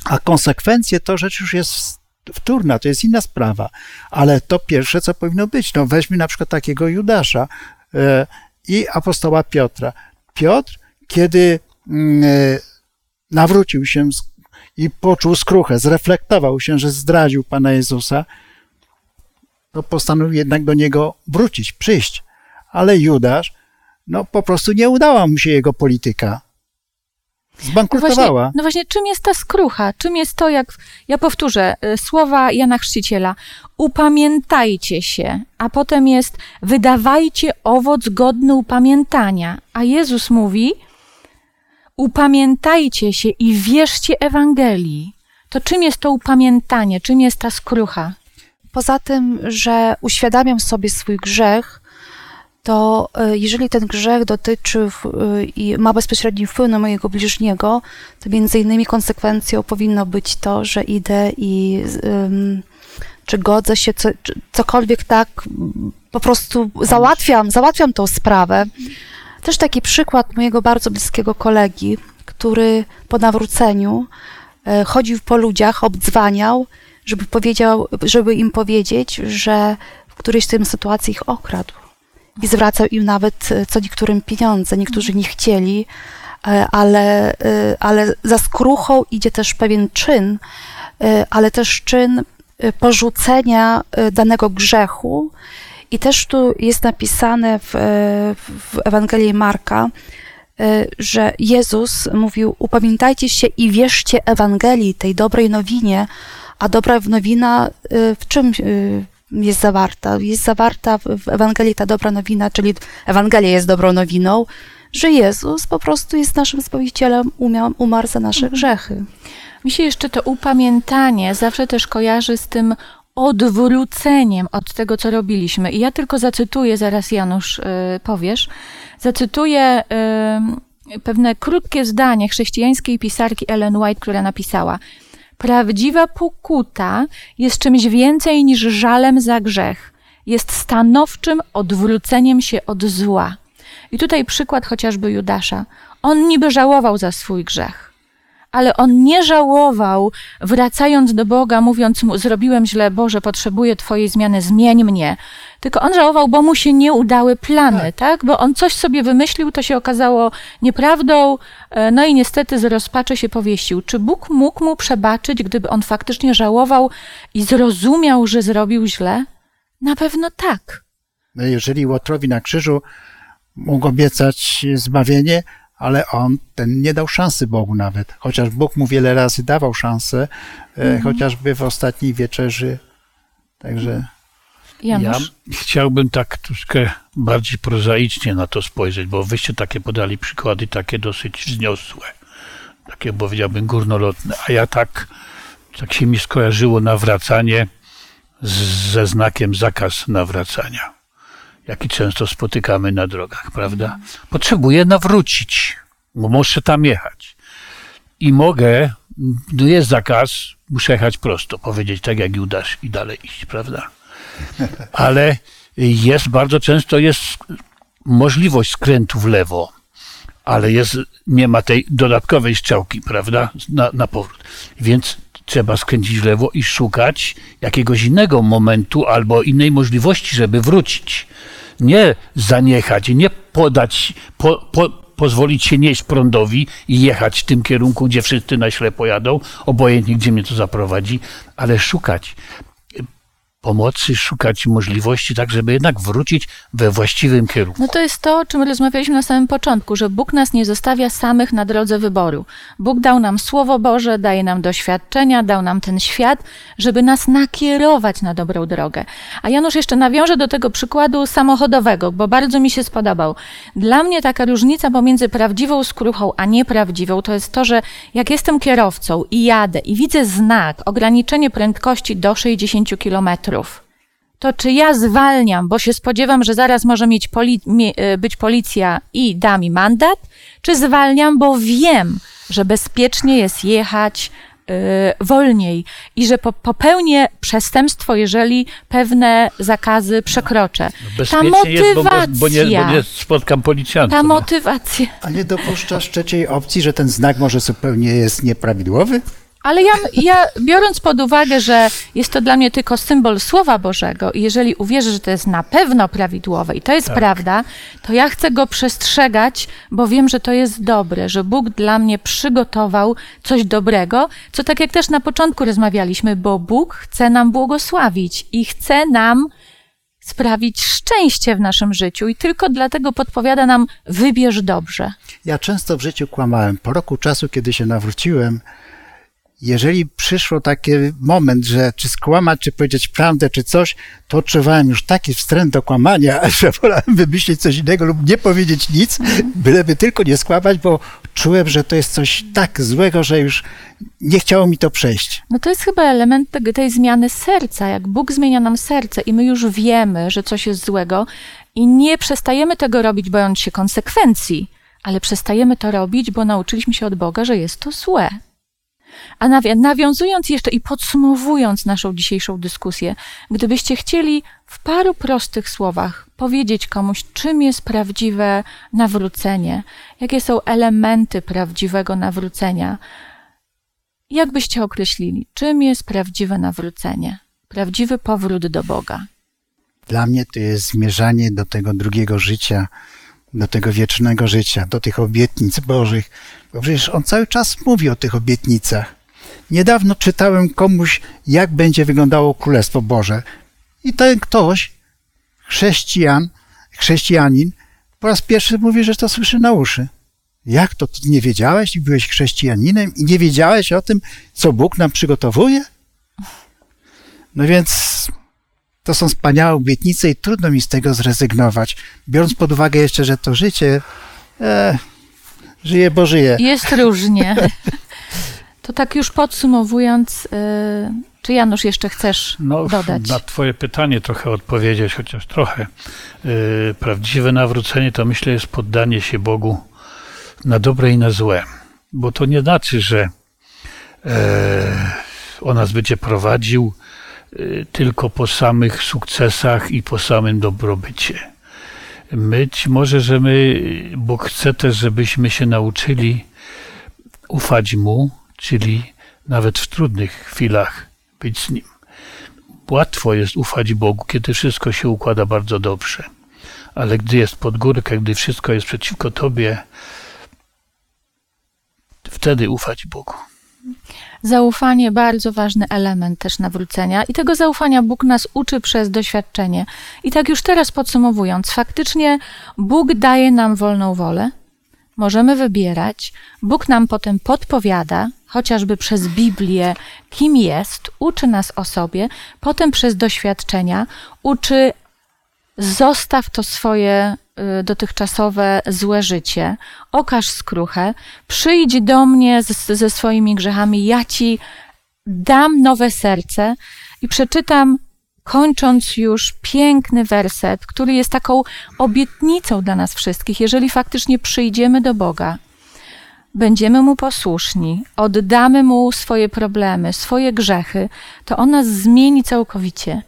A konsekwencje to rzecz już jest wtórna, to jest inna sprawa. Ale to pierwsze, co powinno być, no weźmy na przykład takiego Judasza e, i apostoła Piotra. Piotr, kiedy mm, e, nawrócił się i poczuł skruchę, zreflektował się, że zdradził Pana Jezusa, to postanowił jednak do niego wrócić, przyjść. Ale Judasz, no po prostu nie udała mu się jego polityka. No właśnie, Zbankrutowała. no właśnie, czym jest ta skrucha? Czym jest to, jak, ja powtórzę, y, słowa Jana Chrzciciela, upamiętajcie się, a potem jest wydawajcie owoc godny upamiętania. A Jezus mówi, upamiętajcie się i wierzcie Ewangelii. To czym jest to upamiętanie? Czym jest ta skrucha? Poza tym, że uświadamiam sobie swój grzech, to e, jeżeli ten grzech dotyczy e, i ma bezpośredni wpływ na mojego bliźniego, to między innymi konsekwencją powinno być to, że idę i ym, czy godzę się, co, czy cokolwiek tak po prostu załatwiam, załatwiam tą sprawę. Też taki przykład mojego bardzo bliskiego kolegi, który po nawróceniu e, chodził po ludziach, obdzwaniał, żeby powiedział, żeby im powiedzieć, że w którejś z sytuacji ich okradł. I zwracał im nawet e, co niektórym pieniądze. Niektórzy nie chcieli, e, ale, e, ale za skruchą idzie też pewien czyn, ale też czyn porzucenia danego grzechu. I też tu jest napisane w, w Ewangelii Marka, że Jezus mówił: Upamiętajcie się i wierzcie Ewangelii, tej dobrej nowinie. A dobra nowina e, w czym e, jest zawarta? Jest zawarta w Ewangelii ta dobra nowina, czyli Ewangelia jest dobrą nowiną, że Jezus po prostu jest naszym Zbawicielem, umiał, umarł za nasze grzechy. Mi się jeszcze to upamiętanie zawsze też kojarzy z tym odwróceniem od tego, co robiliśmy. I ja tylko zacytuję, zaraz Janusz y, powiesz, zacytuję y, pewne krótkie zdanie chrześcijańskiej pisarki Ellen White, która napisała Prawdziwa pokuta jest czymś więcej niż żalem za grzech. Jest stanowczym odwróceniem się od zła. I tutaj przykład chociażby Judasza. On niby żałował za swój grzech ale on nie żałował, wracając do Boga, mówiąc mu: Zrobiłem źle, Boże, potrzebuję Twojej zmiany, zmień mnie. Tylko on żałował, bo mu się nie udały plany, tak? Bo on coś sobie wymyślił, to się okazało nieprawdą, e, no i niestety z rozpaczy się powiesił. Czy Bóg mógł mu przebaczyć, gdyby on faktycznie żałował i zrozumiał, że zrobił źle? Na pewno tak. No, Jeżeli Łotrowi na krzyżu mógł obiecać zbawienie, ale on ten nie dał szansy Bogu nawet. Chociaż Bóg mu wiele razy dawał szansę, e, chociażby w ostatniej wieczerzy. Także Janusz? Ja chciałbym tak troszkę bardziej prozaicznie na to spojrzeć, bo wyście takie podali przykłady takie dosyć wzniosłe, takie powiedziałbym górnolotne, a ja tak, tak się mi skojarzyło nawracanie z, ze znakiem zakaz nawracania, jaki często spotykamy na drogach, prawda? Potrzebuję nawrócić, bo muszę tam jechać. I mogę, no jest zakaz, muszę jechać prosto, powiedzieć tak jak Judasz i dalej iść, prawda? ale jest bardzo często jest możliwość skrętu w lewo, ale jest, nie ma tej dodatkowej strzałki, prawda, na, na powrót. Więc trzeba skręcić w lewo i szukać jakiegoś innego momentu albo innej możliwości, żeby wrócić. Nie zaniechać, nie podać, po, po, pozwolić się nieść prądowi i jechać w tym kierunku, gdzie wszyscy na ślepo jadą, obojętnie gdzie mnie to zaprowadzi, ale szukać pomocy, szukać możliwości, tak żeby jednak wrócić we właściwym kierunku. No to jest to, o czym rozmawialiśmy na samym początku, że Bóg nas nie zostawia samych na drodze wyboru. Bóg dał nam Słowo Boże, daje nam doświadczenia, dał nam ten świat, żeby nas nakierować na dobrą drogę. A Janusz jeszcze nawiąże do tego przykładu samochodowego, bo bardzo mi się spodobał. Dla mnie taka różnica pomiędzy prawdziwą skruchą a nieprawdziwą to jest to, że jak jestem kierowcą i jadę i widzę znak, ograniczenie prędkości do 60 kilometrów, to czy ja zwalniam, bo się spodziewam, że zaraz może mieć poli y, być policja i da mi mandat, czy zwalniam, bo wiem, że bezpiecznie jest jechać y, wolniej i że po popełnię przestępstwo, jeżeli pewne zakazy przekroczę. Ta Bezpiecznie jest, bo, bo, motywacja, bo, nie, bo nie spotkam policjanta. ta no. motywacja. A nie dopuszczasz trzeciej opcji, że ten znak może zupełnie jest nieprawidłowy? Ale ja, ja, biorąc pod uwagę, że jest to dla mnie tylko symbol Słowa Bożego i jeżeli uwierzę, że to jest na pewno prawidłowe i to jest prawda, to ja chcę go przestrzegać, bo wiem, że to jest dobre, że Bóg dla mnie przygotował coś dobrego, co tak jak też na początku rozmawialiśmy, bo Bóg chce nam błogosławić i chce nam sprawić szczęście w naszym życiu i tylko dlatego podpowiada nam wybierz dobrze. Ja często w życiu kłamałem. Po roku czasu, kiedy się nawróciłem, jeżeli przyszło taki moment, że czy skłamać, czy powiedzieć prawdę, czy coś, to odczuwałem już taki wstręt do kłamania, że wolałem wymyślić coś innego lub nie powiedzieć nic, byleby tylko nie skłamać, bo czułem, że to jest coś tak złego, że już nie chciało mi to przejść. No to jest chyba element tej zmiany serca. Jak Bóg zmienia nam serce i my już wiemy, że coś jest złego i nie przestajemy tego robić, bojąc się konsekwencji, ale przestajemy to robić, bo nauczyliśmy się od Boga, że jest to złe. A nawi- nawiązując jeszcze i podsumowując naszą dzisiejszą dyskusję, gdybyście chcieli w paru prostych słowach powiedzieć komuś, czym jest prawdziwe nawrócenie, jakie są elementy prawdziwego nawrócenia, jak byście określili, czym jest prawdziwe nawrócenie, prawdziwy powrót do Boga? Dla mnie to jest zmierzanie do tego drugiego życia, do tego wiecznego życia, do tych obietnic Bożych, bo przecież on cały czas mówi o tych obietnicach. Niedawno czytałem komuś, jak będzie wyglądało Królestwo Boże. I ten ktoś, chrześcijan, chrześcijanin, po raz pierwszy mówi, że to słyszy na uszy. Jak to? Ty nie wiedziałeś i byłeś chrześcijaninem i nie wiedziałeś o tym, co Bóg nam przygotowuje? No więc to są wspaniałe obietnice i trudno mi z tego zrezygnować. Biorąc pod uwagę jeszcze, że to życie, e, żyje, bo żyje. Jest różnie. To tak już podsumowując, yy, czy Janusz jeszcze chcesz No, dodać? na Twoje pytanie trochę odpowiedzieć, chociaż trochę. Yy, prawdziwe nawrócenie to myślę jest poddanie się Bogu na dobre i na złe. Bo to nie znaczy, że e, on nas będzie prowadził e, tylko po samych sukcesach i po samym dobrobycie. Być może, że my, Bóg chce też, żebyśmy się nauczyli ufać Mu, czyli nawet w trudnych chwilach być z Nim. Łatwo jest ufać Bogu, kiedy wszystko się układa bardzo dobrze. Ale gdy jest pod górkę, gdy wszystko jest przeciwko Tobie, wtedy ufać Bogu. Zaufanie bardzo ważny element też nawrócenia i tego zaufania Bóg nas uczy przez doświadczenie. I tak już teraz podsumowując, faktycznie Bóg daje nam wolną wolę, możemy wybierać, Bóg nam potem podpowiada, chociażby przez Biblię, kim jest, uczy nas o sobie, potem przez doświadczenia uczy zostaw to swoje dotychczasowe złe życie, okaż skruchę, przyjdź do mnie z, ze swoimi grzechami, ja ci dam nowe serce i przeczytam, kończąc już piękny werset, który jest taką obietnicą dla nas wszystkich, jeżeli faktycznie przyjdziemy do Boga. będziemy mu posłuszni, oddamy mu swoje problemy, swoje grzechy, to on nas zmieni całkowicie.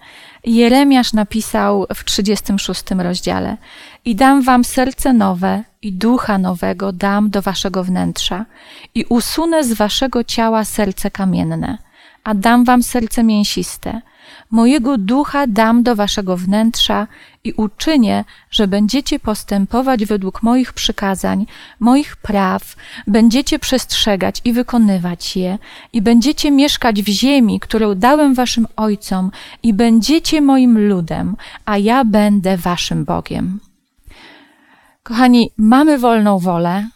Jeremiasz napisał w 36 rozdziale: I dam wam serce nowe, i ducha nowego dam do waszego wnętrza, i usunę z waszego ciała serce kamienne, a dam wam serce mięsiste. Mojego ducha dam do waszego wnętrza i uczynię, że będziecie postępować według moich przykazań, moich praw, będziecie przestrzegać i wykonywać je, i będziecie mieszkać w ziemi, którą dałem waszym ojcom, i będziecie moim ludem, a ja będę waszym Bogiem. Kochani, mamy wolną wolę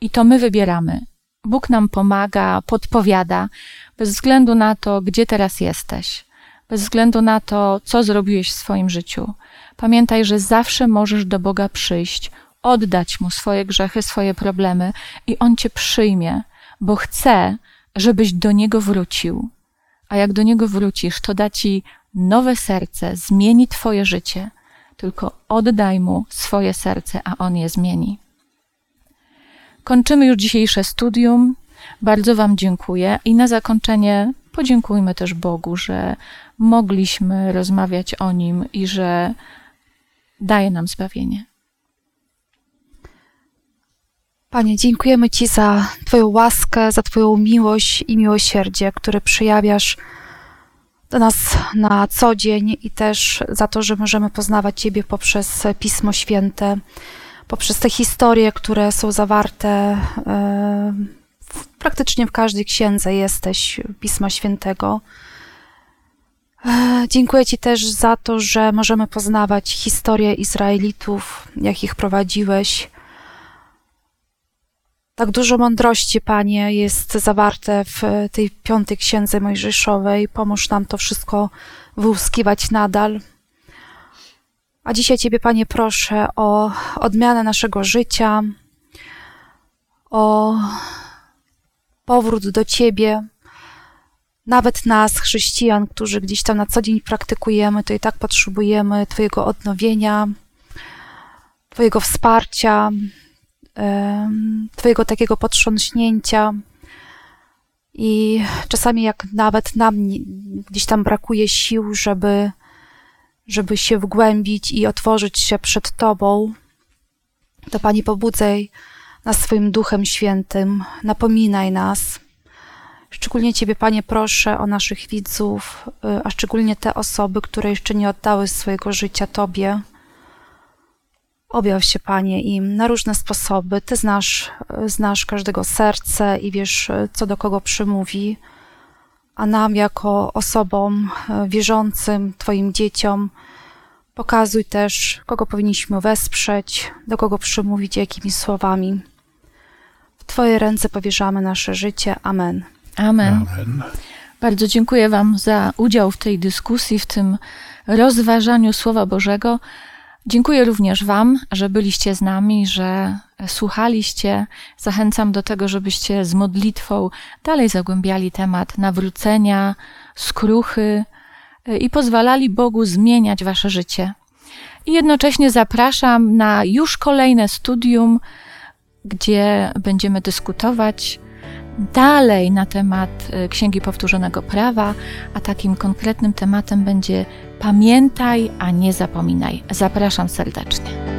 i to my wybieramy. Bóg nam pomaga, podpowiada, bez względu na to, gdzie teraz jesteś, bez względu na to, co zrobiłeś w swoim życiu. Pamiętaj, że zawsze możesz do Boga przyjść, oddać Mu swoje grzechy, swoje problemy i On Cię przyjmie, bo chce, żebyś do Niego wrócił. A jak do Niego wrócisz, to da Ci nowe serce, zmieni Twoje życie. Tylko oddaj Mu swoje serce, a On je zmieni. Kończymy już dzisiejsze studium. Bardzo Wam dziękuję i na zakończenie podziękujmy też Bogu, że mogliśmy rozmawiać o Nim i że daje nam zbawienie. Panie, dziękujemy Ci za Twoją łaskę, za Twoją miłość i miłosierdzie, które przejawiasz do nas na co dzień i też za to, że możemy poznawać Ciebie poprzez Pismo Święte, poprzez te historie, które są zawarte w, praktycznie w każdej księdze jesteś Pisma Świętego. E, Dziękuję Ci też za to, że możemy poznawać historię Izraelitów, jak ich prowadziłeś. Tak dużo mądrości, Panie, jest zawarte w tej piątej księdze Mojżeszowej. Pomóż nam to wszystko wyłuskiwać nadal. A dzisiaj Ciebie, Panie, proszę o odmianę naszego życia, o powrót do Ciebie. Nawet nas, chrześcijan, którzy gdzieś tam na co dzień praktykujemy, to i tak potrzebujemy Twojego odnowienia, Twojego wsparcia, Twojego takiego potrząśnięcia. I czasami, jak nawet nam gdzieś tam brakuje sił, żeby, żeby się wgłębić i otworzyć się przed Tobą, to Pani pobudzaj nas swoim Duchem Świętym, napominaj nas. Szczególnie Ciebie, Panie, proszę o naszych widzów, y, a szczególnie te osoby, które jeszcze nie oddały swojego życia Tobie. Objaw się, Panie, im na różne sposoby. Ty znasz, y, znasz każdego serce i wiesz, y, co do kogo przymówi. A nam, jako osobom wierzącym, Twoim dzieciom, pokazuj też, kogo powinniśmy wesprzeć, do kogo przymówić, jakimi słowami. W Twoje ręce powierzamy nasze życie. Amen. Amen. Amen. Bardzo dziękuję Wam za udział w tej dyskusji, w tym rozważaniu Słowa Bożego. Dziękuję również Wam, że byliście z nami, że słuchaliście. Zachęcam do tego, żebyście z modlitwą dalej zagłębiali temat nawrócenia, skruchy y, i pozwalali Bogu zmieniać Wasze życie. I jednocześnie zapraszam na już kolejne studium, gdzie będziemy dyskutować dalej na temat y, Księgi Powtórzonego Prawa, a takim konkretnym tematem będzie Pamiętaj, a nie zapominaj. Zapraszam serdecznie.